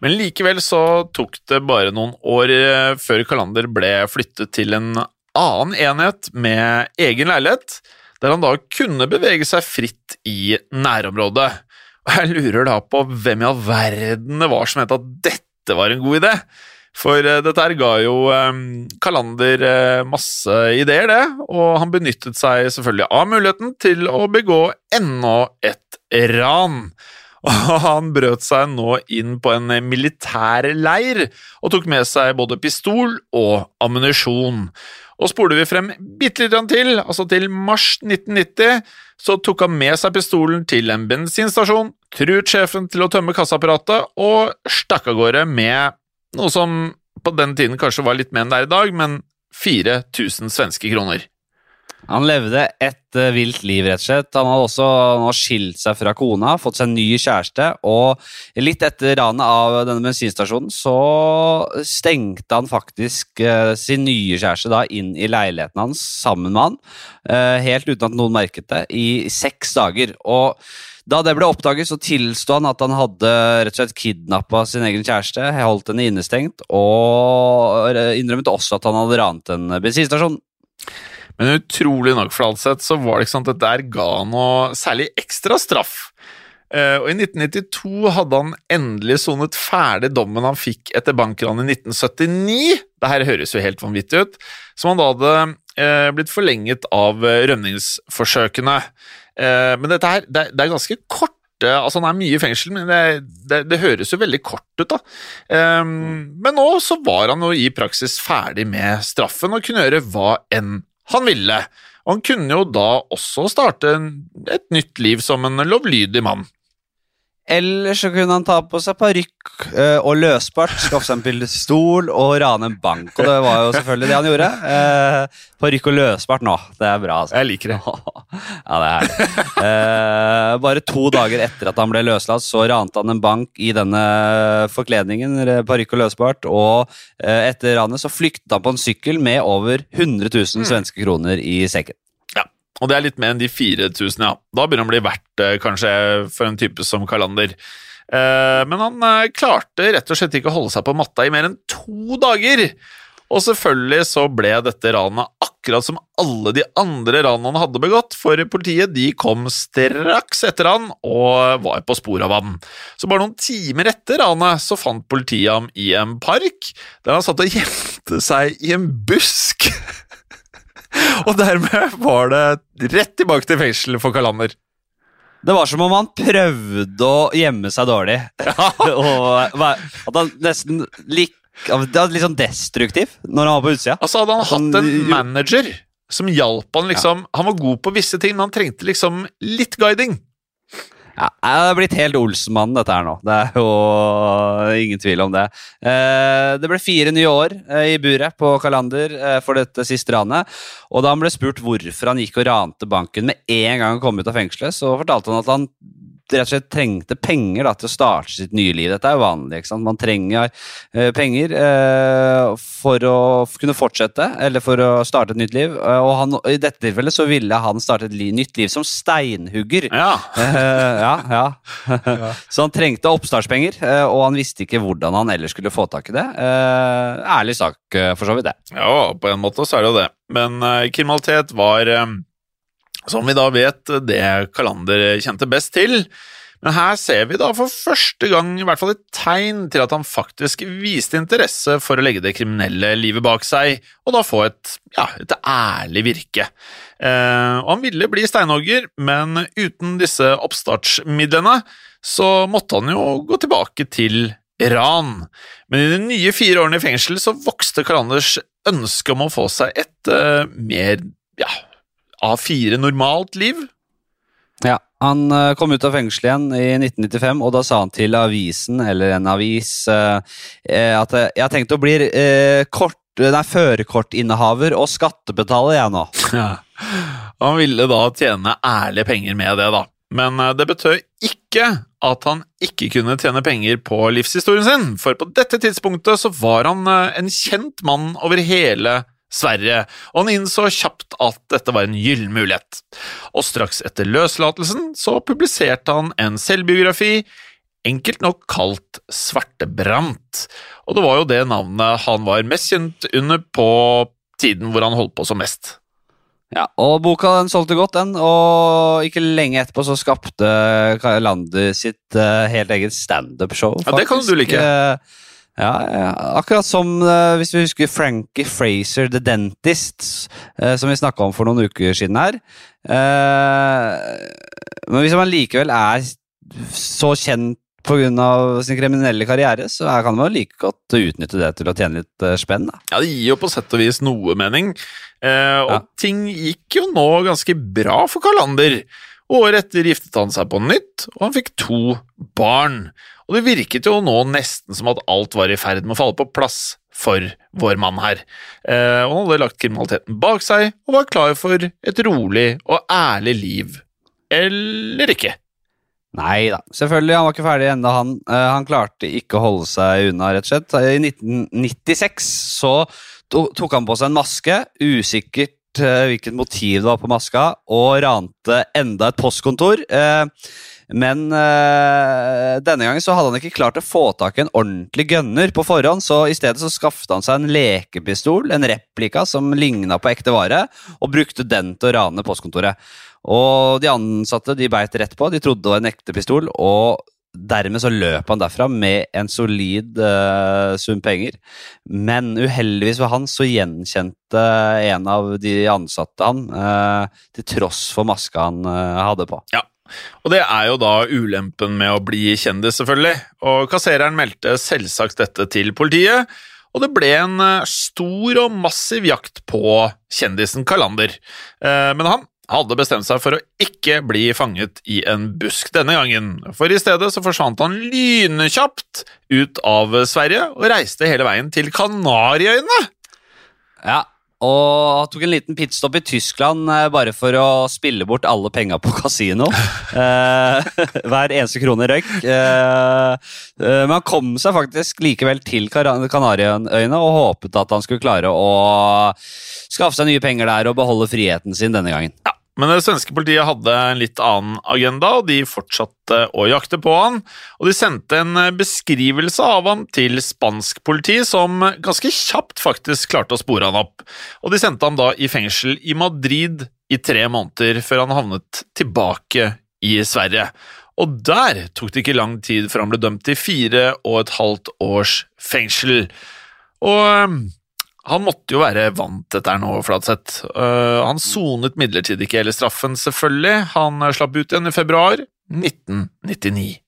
Men likevel så tok det bare noen år eh, før Kalander ble flyttet til en annen enhet med egen leilighet, der han da kunne bevege seg fritt i nærområdet. Og jeg lurer da på hvem i all verden det var som mente at dette var en god idé. For eh, dette her ga jo eh, Kalander masse ideer, det, og han benyttet seg selvfølgelig av muligheten til å begå enda et ran. Og han brøt seg nå inn på en militær leir og tok med seg både pistol og ammunisjon. Og spoler vi frem bitte litt til, altså til mars 1990, så tok han med seg pistolen til en bensinstasjon, truet sjefen til å tømme kassaapparatet og stakk av gårde med noe som på den tiden kanskje var litt mer enn det er i dag, men 4000 svenske kroner.
Han levde et uh, vilt liv, rett og slett. Han hadde også nå skilt seg fra kona, fått seg en ny kjæreste, og litt etter ranet av denne bensinstasjonen så stengte han faktisk uh, sin nye kjæreste da inn i leiligheten hans sammen med han, uh, helt uten at noen merket det, i seks dager. Og da det ble oppdaget, så tilsto han at han hadde rett og slett kidnappa sin egen kjæreste, holdt henne innestengt, og innrømmet også at han hadde ranet en bensinstasjon.
Men utrolig nok for alt sett, så var det ikke sant at der ga noe særlig ekstra straff. Eh, og i 1992 hadde han endelig sonet ferdig dommen han fikk etter bankranet i 1979. Det her høres jo helt vanvittig ut. Som han da hadde eh, blitt forlenget av eh, rømningsforsøkene. Men dette her, det, det er ganske kort Altså, han er mye i fengsel, men det, det, det høres jo veldig kort ut, da. Um, men nå så var han jo i praksis ferdig med straffen og kunne gjøre hva enn han ville. Og han kunne jo da også starte et nytt liv som en lovlydig mann.
Eller så kunne han ta på seg parykk eh, og løsbart, skaffe seg en pistol og rane en bank. Og det var jo selvfølgelig det han gjorde. Eh, parykk og løsbart nå, det er bra. altså.
Jeg liker det.
ja, det er det. Eh, bare to dager etter at han ble løslatt, så rante han en bank i denne forkledningen, parykk og løsbart, og etter ranet så flyktet han på en sykkel med over 100 000 svenske kroner i sekken.
Og det er litt mer enn de 4000, ja. Da begynner han å bli verdt, eh, kanskje, for en type som Kalander. Eh, Men han eh, klarte rett og slett ikke å holde seg på matta i mer enn to dager. Og selvfølgelig så ble dette ranet akkurat som alle de andre ranene han hadde begått, for politiet de kom straks etter han og var på sporet av han. Så bare noen timer etter ranet så fant politiet ham i en park, der han satt og gjemte seg i en busk. Og dermed var det rett tilbake til fengsel for Kalander.
Det var som om han prøvde å gjemme seg dårlig. og at han nesten lik, det var litt sånn destruktiv når han var på utsida.
Altså Hadde han hatt en manager som hjalp han liksom Han var god på visse ting, men han trengte liksom litt guiding.
Ja, det er blitt helt Olsenmannen, dette her nå. Det er jo ingen tvil om det. Eh, det ble fire nye år eh, i buret på Kalander eh, for dette siste ranet. Og da han ble spurt hvorfor han gikk og rante banken med en gang han kom ut av fengselet, så fortalte han at han rett og slett trengte penger da, til å starte sitt nye liv. Dette er jo vanlig. ikke sant? Man trenger eh, penger eh, for å kunne fortsette, eller for å starte et nytt liv. Eh, og han, i dette tilfellet så ville han starte et li nytt liv som steinhugger.
Ja,
Eh, ja, ja. Så han trengte oppstartspenger, eh, og han visste ikke hvordan han ellers skulle få tak i det. Eh, ærlig sak, eh, for så vidt det.
ja på en måte så er det jo det. Men eh, kriminalitet var, eh, som vi da vet, det Kalander kjente best til. Men her ser vi da for første gang i hvert fall et tegn til at han faktisk viste interesse for å legge det kriminelle livet bak seg, og da få et, ja, et ærlig virke. Eh, og han ville bli steinhogger, men uten disse oppstartsmidlene så måtte han jo gå tilbake til ran. Men i de nye fire årene i fengsel så vokste Kalanders ønske om å få seg et eh, mer ja, A4 normalt liv.
Ja, Han eh, kom ut av fengsel igjen i 1995, og da sa han til avisen, eller en avis, eh, eh, at jeg har tenkt å bli kort, nei, førerkortinnehaver og skattebetaler, jeg nå.
Han ville da tjene ærlige penger med det, da. Men det betød ikke at han ikke kunne tjene penger på livshistorien sin, for på dette tidspunktet så var han en kjent mann over hele Sverige, og han innså kjapt at dette var en gyllen mulighet. Og straks etter løslatelsen så publiserte han en selvbiografi, enkelt nok kalt Svartebrant, og det var jo det navnet han var mest kjent under på tiden hvor han holdt på som mest.
Ja, og Boka den solgte godt, den, og ikke lenge etterpå så skapte Kalander sitt uh, helt eget standup-show.
Ja, det kan du like.
Eh, ja, ja, akkurat som eh, hvis vi husker Frankie Fraser The Dentist, eh, som vi snakka om for noen uker siden her. Eh, men hvis man likevel er så kjent pga. sin kriminelle karriere, så er- kan man like godt utnytte det til å tjene litt eh, spenn. Da.
Ja, det gir jo på sett og vis noe mening. Eh, og
Ja.
ting gikk jo nå ganske bra for Kalander. Året etter giftet han seg på nytt, og han fikk to barn. Og det virket jo nå nesten som at alt var i ferd med å falle på plass for vår mann her. Eh, og han hadde lagt kriminaliteten bak seg og var klar for et rolig og ærlig liv. Eller ikke.
Nei da, selvfølgelig. Han var ikke ferdig ennå, han. Eh, han klarte ikke å holde seg unna, rett og slett. I 1996 så tok han på seg en maske, usikkert eh, hvilket motiv det var på maska, og rante enda et postkontor. Eh, men øh, denne gangen så hadde han ikke klart å få tak i en ordentlig gunner på forhånd, så i stedet så skaffet han seg en lekepistol, en replika som ligna på ekte vare, og brukte den til å rane postkontoret. Og de ansatte de beit rett på, de trodde det var en ekte pistol, og dermed så løp han derfra med en solid eh, sum penger. Men uheldigvis for han så gjenkjente en av de ansatte han, eh, til tross for maska han eh, hadde på.
Ja, og det er jo da ulempen med å bli kjendis, selvfølgelig. Og kassereren meldte selvsagt dette til politiet, og det ble en eh, stor og massiv jakt på kjendisen Kalander. Eh, Men han, hadde bestemt seg for å ikke bli fanget i en busk denne gangen, for i stedet så forsvant han lynkjapt ut av Sverige og reiste hele veien til Kanariøyene.
Ja, og tok en liten pitstop i Tyskland eh, bare for å spille bort alle penga på kasino. Eh, hver eneste krone røyk. Eh, eh, men han kom seg faktisk likevel til Kanariøyene og håpet at han skulle klare å skaffe seg nye penger der og beholde friheten sin denne gangen.
Ja, men det svenske politiet hadde en litt annen agenda, og de fortsatte å jakte på han. Og de sendte en beskrivelse av han til spansk politi, som ganske kjapt faktisk klarte å spore han opp. Og de sendte ham da i fengsel i Madrid i tre måneder, før han havnet tilbake i Sverige. Og der tok det ikke lang tid før han ble dømt til fire og et halvt års fengsel. Og han måtte jo være vant dette her nå, Flatseth. Uh, han sonet midlertidig ikke hele straffen, selvfølgelig. Han uh, slapp ut igjen i februar 1999.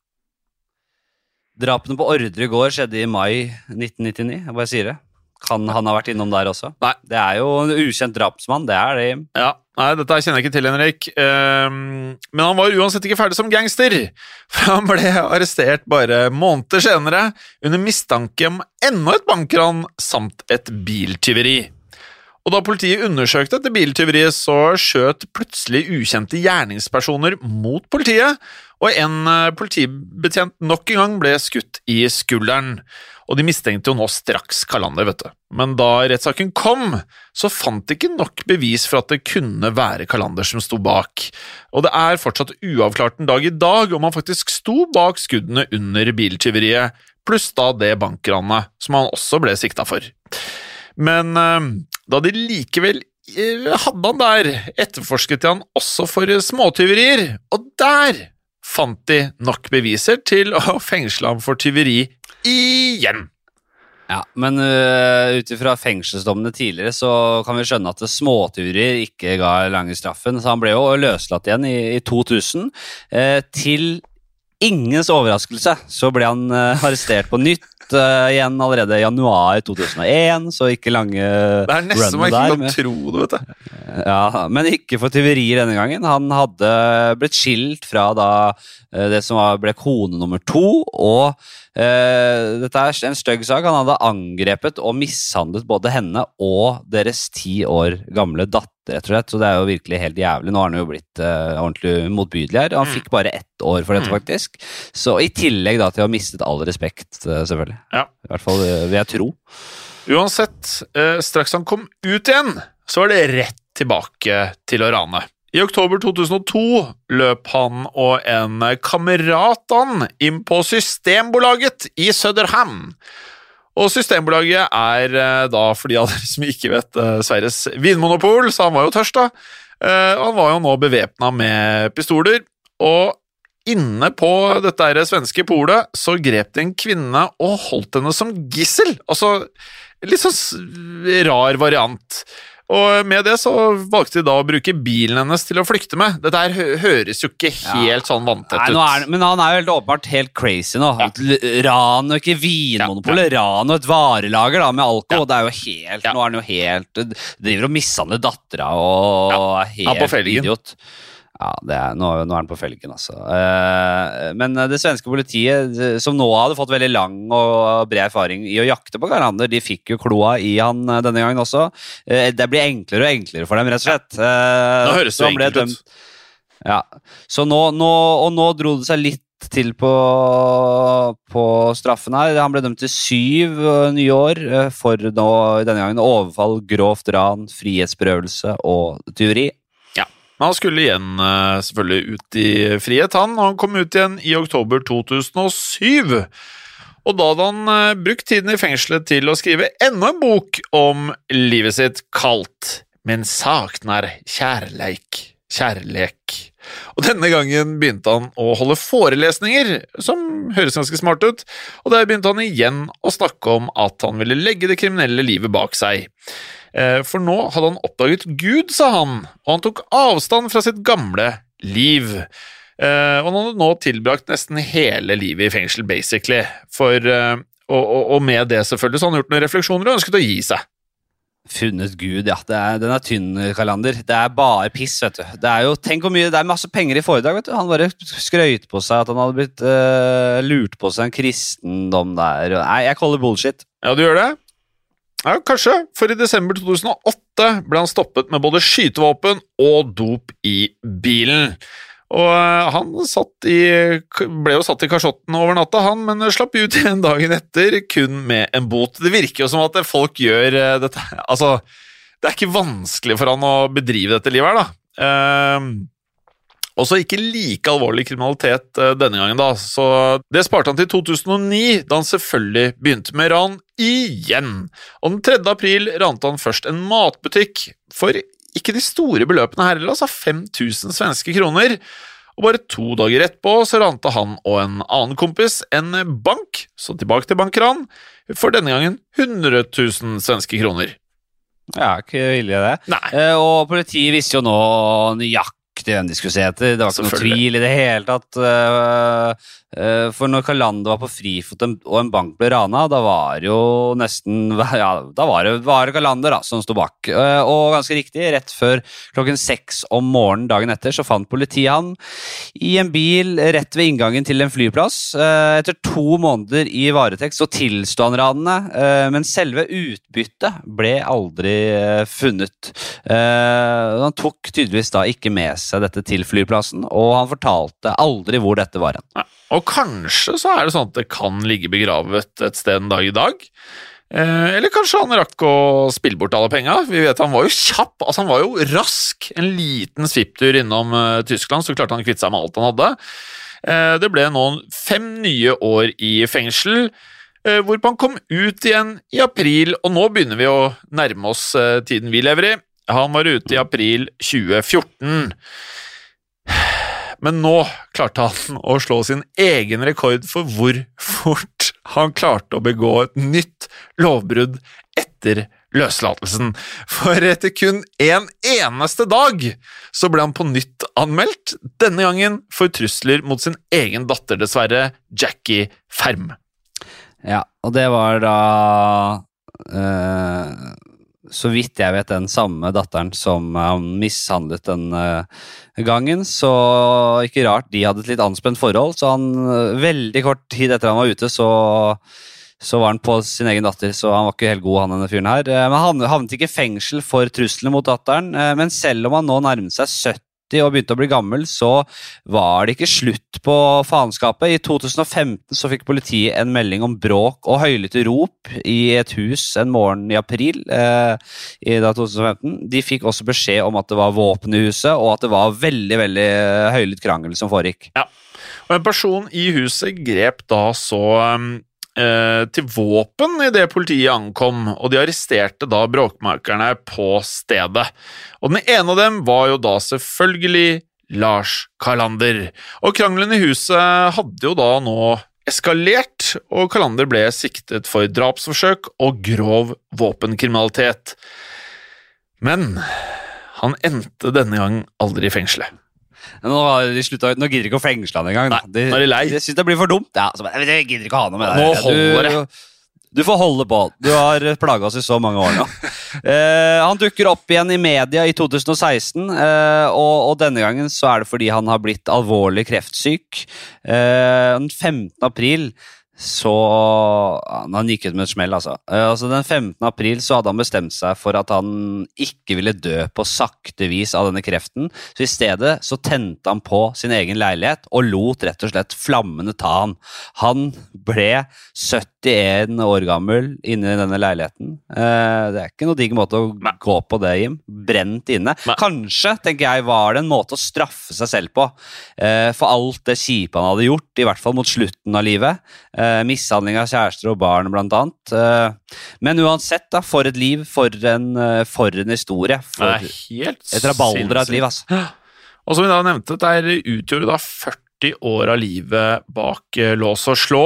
Drapene på Ordre gård skjedde i mai 1999. Jeg bare sier det. Kan han ha vært innom der også?
Nei.
Det er jo en ukjent drapsmann. Det er det. Jim.
Ja, nei, dette kjenner jeg ikke til, Henrik. Ehm, men han var uansett ikke ferdig som gangster. For han ble arrestert bare måneder senere under mistanke om enda et bankran samt et biltyveri. Og da politiet undersøkte dette biltyveriet, så skjøt plutselig ukjente gjerningspersoner mot politiet, og en eh, politibetjent nok en gang ble skutt i skulderen. Og de mistenkte jo nå straks Kalander, vet du. Men da rettssaken kom, så fant de ikke nok bevis for at det kunne være Kalander som sto bak. Og det er fortsatt uavklart en dag i dag om han faktisk sto bak skuddene under biltyveriet, pluss da det bankranet som han også ble sikta for. Men eh, da de likevel eh, hadde han der, etterforsket de han også for småtyverier, og der fant de nok beviser til å fengsle ham for tyveri igjen.
Ja, Men uh, ut ifra fengselsdommene tidligere så kan vi skjønne at småturer ikke ga lange straffen. Så han ble jo løslatt igjen i, i 2000. Uh, til ingens overraskelse så ble han uh, arrestert på nytt eh, igjen allerede i januar 2001, så ikke lange
Det er nesten man ikke kan tro det, vet du.
Ja, men ikke for tyverier denne gangen. Han hadde blitt skilt fra da eh, det som ble kone nummer to, og eh, dette er en stygg sak. Han hadde angrepet og mishandlet både henne og deres ti år gamle datter, rett og slett. Så det er jo virkelig helt jævlig. Nå har han jo blitt eh, ordentlig motbydelig her. Han fikk bare ett år for dette, faktisk. Så i tillegg da til å ha mistet all respekt, eh, selvfølgelig.
Ja.
I hvert fall eh, vil jeg tro.
Uansett, eh, straks han kom ut igjen, så var det rett tilbake til å rane. I oktober 2002 løp han og en kamerat han inn på Systembolaget i Søderhamn. Og Systembolaget er eh, da, for de av dere som ikke vet, Sverres Sveriges vinmonopol, så han var jo tørst, da. Eh, Han var jo nå bevæpna med pistoler, og inne på dette her svenske polet så grep de en kvinne og holdt henne som gissel. Altså, litt sånn rar variant. Og med det så valgte de da å bruke bilen hennes til å flykte med. Dette her høres jo ikke helt sånn vanntett ut.
Nei, er, men han er jo helt åpenbart helt crazy nå. Ja. Ran og ikke Vinmonopolet, ran og et varelager da, med alkohol. Det er jo helt,
Ja.
Nå er han jo helt Driver og mishandler dattera og
Ja,
er helt idiot. Ja, det er, nå, nå er han på felgen, altså. Eh, men det svenske politiet, eh, som nå hadde fått veldig lang og bred erfaring i å jakte på Garlander, de fikk jo kloa i han eh, denne gangen også. Eh, det blir enklere og enklere for dem, rett og slett. Eh,
Nå høres det enkelt
dømt-
ut.
ja, så nå, nå, og nå dro det seg litt til på, på straffen her. Han ble dømt til syv nye år for nå, denne gangen overfall, grovt ran, frihetsberøvelse og tyveri.
Men han skulle igjen eh, selvfølgelig ut i frihet, han, og han kom ut igjen i oktober 2007. Og da hadde han eh, brukt tiden i fengselet til å skrive enda en bok om livet sitt, kalt Men saknar kjærleik, kjærlek. Og denne gangen begynte han å holde forelesninger, som høres ganske smart ut, og der begynte han igjen å snakke om at han ville legge det kriminelle livet bak seg. Eh, For nå hadde han oppdaget Gud, sa han, og han tok avstand fra sitt gamle liv. Eh, Og han hadde nå tilbrakt nesten hele livet i fengsel, basically. For, eh, og, og, og med det selvfølgelig så hadde han gjort noen refleksjoner og ønsket å gi seg.
Funnet Gud, ja. Er, den er tynn, Kalander. Det er bare piss, vet du. Det er jo, tenk hvor mye, det er masse penger i foredrag, vet du. Han bare skrøyt på seg at han hadde blitt uh, lurt på seg en kristendom der. Nei, jeg kaller bullshit.
Ja, du gjør det? Ja, kanskje, for i desember 2008 ble han stoppet med både skytevåpen og dop i bilen. Og eh, han i, ble jo satt i kasjotten over natta, han, men slapp ut igjen dagen etter, kun med en bot. Det virker jo som at folk gjør eh, dette Altså, det er ikke vanskelig for han å bedrive dette livet her, da. Eh, også ikke like alvorlig kriminalitet eh, denne gangen, da. Så det sparte han til 2009, da han selvfølgelig begynte med ran igjen. Og den 3. april rante han først en matbutikk for ikke de store beløpene her heller, altså 5000 svenske kroner. Og bare to dager etterpå så rante han og en annen kompis en bank, så tilbake til bankran, for denne gangen 100 000 svenske kroner.
Ja, ikke ille det.
Nei.
Eh, og politiet visste jo nå nøyaktig hvem de skulle se etter. Det var ikke noe tvil i det hele tatt. Eh, for når Kalander var på frifot og en bank ble rana, da var det jo nesten Ja, da var det, var det som sto bak. Eh, og ganske riktig, rett før klokken seks om morgenen dagen etter, så fant politiet han i en bil rett ved inngangen til en flyplass. Eh, etter to måneder i varetekt så tilsto han ranene, men selve utbyttet ble aldri funnet. Han tok tydeligvis da ikke med seg dette til flyplassen, og han fortalte aldri hvor dette var hen.
Og kanskje så er det sånn at det kan ligge begravet et sted en dag i dag. Eh, eller kanskje han rakk å spille bort alle penga. Vi vet Han var jo kjapp, altså han var jo rask. En liten svipptur innom eh, Tyskland, så klarte han å kvitte seg med alt han hadde. Eh, det ble nå fem nye år i fengsel, eh, hvorpå han kom ut igjen i april, og nå begynner vi å nærme oss eh, tiden vi lever i. Han var ute i april 2014. Men nå klarte han å slå sin egen rekord for hvor fort han klarte å begå et nytt lovbrudd etter løslatelsen. For etter kun en eneste dag så ble han på nytt anmeldt, denne gangen for trusler mot sin egen datter, dessverre, Jackie Ferm.
Ja, og det var da Så vidt jeg vet, den samme datteren som han mishandlet den eh, gangen. Så ikke rart de hadde et litt anspent forhold. Så han, eh, veldig kort tid etter han var ute, så så var han på sin egen datter, så han var ikke helt god, han denne fyren her. Eh, Men han havnet ikke i fengsel for truslene mot datteren. Men selv om han nå nærmet seg 70 og begynte å bli gammel, så var det ikke slutt på faenskapet. I 2015 så fikk politiet en melding om bråk og høylytte rop i et hus en morgen i april. Eh, i da 2015. De fikk også beskjed om at det var våpen i huset, og at det var veldig veldig høylytt krangel som foregikk. Ja.
Og en person i huset grep da så um, til våpen idet politiet ankom, og de arresterte da bråkmakerne på stedet. Og den ene av dem var jo da selvfølgelig Lars Kalander. Og krangelen i huset hadde jo da nå eskalert, og Kalander ble siktet for drapsforsøk og grov våpenkriminalitet. Men han endte denne gang aldri i fengselet.
Nå, de slutta, nå gidder de ikke å fengsle han engang. De,
nå er de lei.
De syns det blir for dumt. Ja, så jeg gidder ikke å ha noe med det.
Nå holder det.
Du, du får holde på. Du har plaga oss i så mange år nå. Eh, han dukker opp igjen i media i 2016, eh, og, og denne gangen så er det fordi han har blitt alvorlig kreftsyk. Eh, den 15. april så Han gikk ut med et smell, altså. Eh, altså. Den 15. april så hadde han bestemt seg for at han ikke ville dø på sakte vis av denne kreften. Så i stedet så tente han på sin egen leilighet og lot rett og slett flammene ta han. Han ble 71 år gammel inne i denne leiligheten. Eh, det er ikke noe digg måte å
Nei.
gå på det, Jim. Brent inne.
Nei.
Kanskje, tenker jeg, var det en måte å straffe seg selv på. eh, for alt det kjipe han hadde gjort, i hvert fall mot slutten av livet. Eh, mishandling av kjærester og barn, blant annet. Eh, men uansett, da, for et liv, for en, eh, for en historie.
Det
For
er helt
et rabalder av et liv, altså.
Og som vi da nevnte, der utgjorde da 40 år av livet bak lås og slå.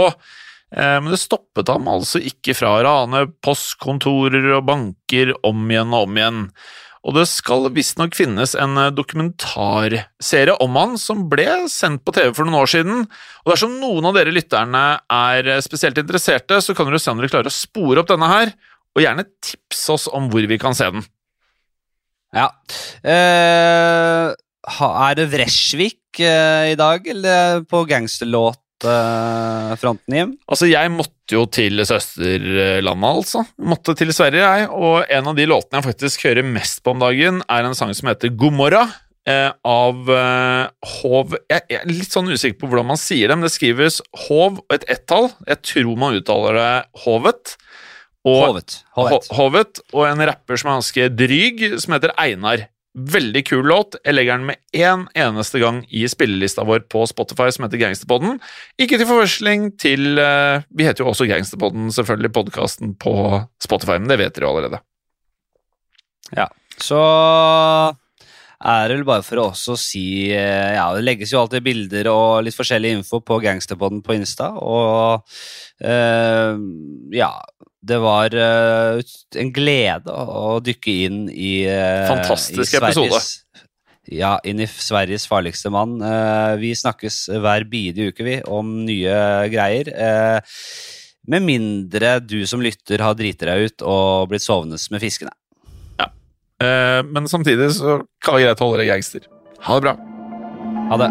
Men det stoppet ham altså ikke fra å rane postkontorer og banker om igjen og om igjen. Og det skal visstnok finnes en eh, dokumentarserie om han som ble sendt på TV for noen år siden. Og dersom noen av dere lytterne er eh, spesielt interesserte, så kan dere se om dere klarer å spore opp denne her, og gjerne tips oss om hvor vi kan se den.
Ja. Eh, er det Vresvik eh, i dag, eller på gangsterlåtfronten, Jim?
Altså, jeg måtte jo til søsterlandet, altså. Måtte til Sverige, jeg. Og en av de låtene jeg faktisk hører mest på om dagen, er en sang som heter God morra. Eh, av eh, Hov jeg, jeg er litt sånn usikker på hvordan man sier det, men det skrives Hov og et ett-tall. Jeg tror man uttaler det Hovet. Og,
Hovet. Hovet.
Hovet. Og en rapper som er ganske dryg, som heter Einar. Veldig kul låt. Jeg legger den med én eneste gang i spillelista vår på Spotify, som heter Gangsterpodden. Ikke til forveksling til eh, Vi heter jo også Gangsterpodden, selvfølgelig, podkasten på Spotify, men det vet dere jo allerede.
Ja. Så er det vel bare for å også si eh, Ja, det legges jo alltid bilder og litt forskjellig info på Gangsterpodden på Insta, og eh, ja det var uh, en glede å dykke inn i uh,
Fantastisk
i
episode.
Ja, inn i Sveriges farligste mann. Uh, vi snakkes hver bidige uke, vi, om nye greier. Med mindre du som lytter har driti deg ut og blitt sovende med fiskene.
Eh, men samtidig så kan det greit å holde deg gangster. Ha det bra.
Ha det.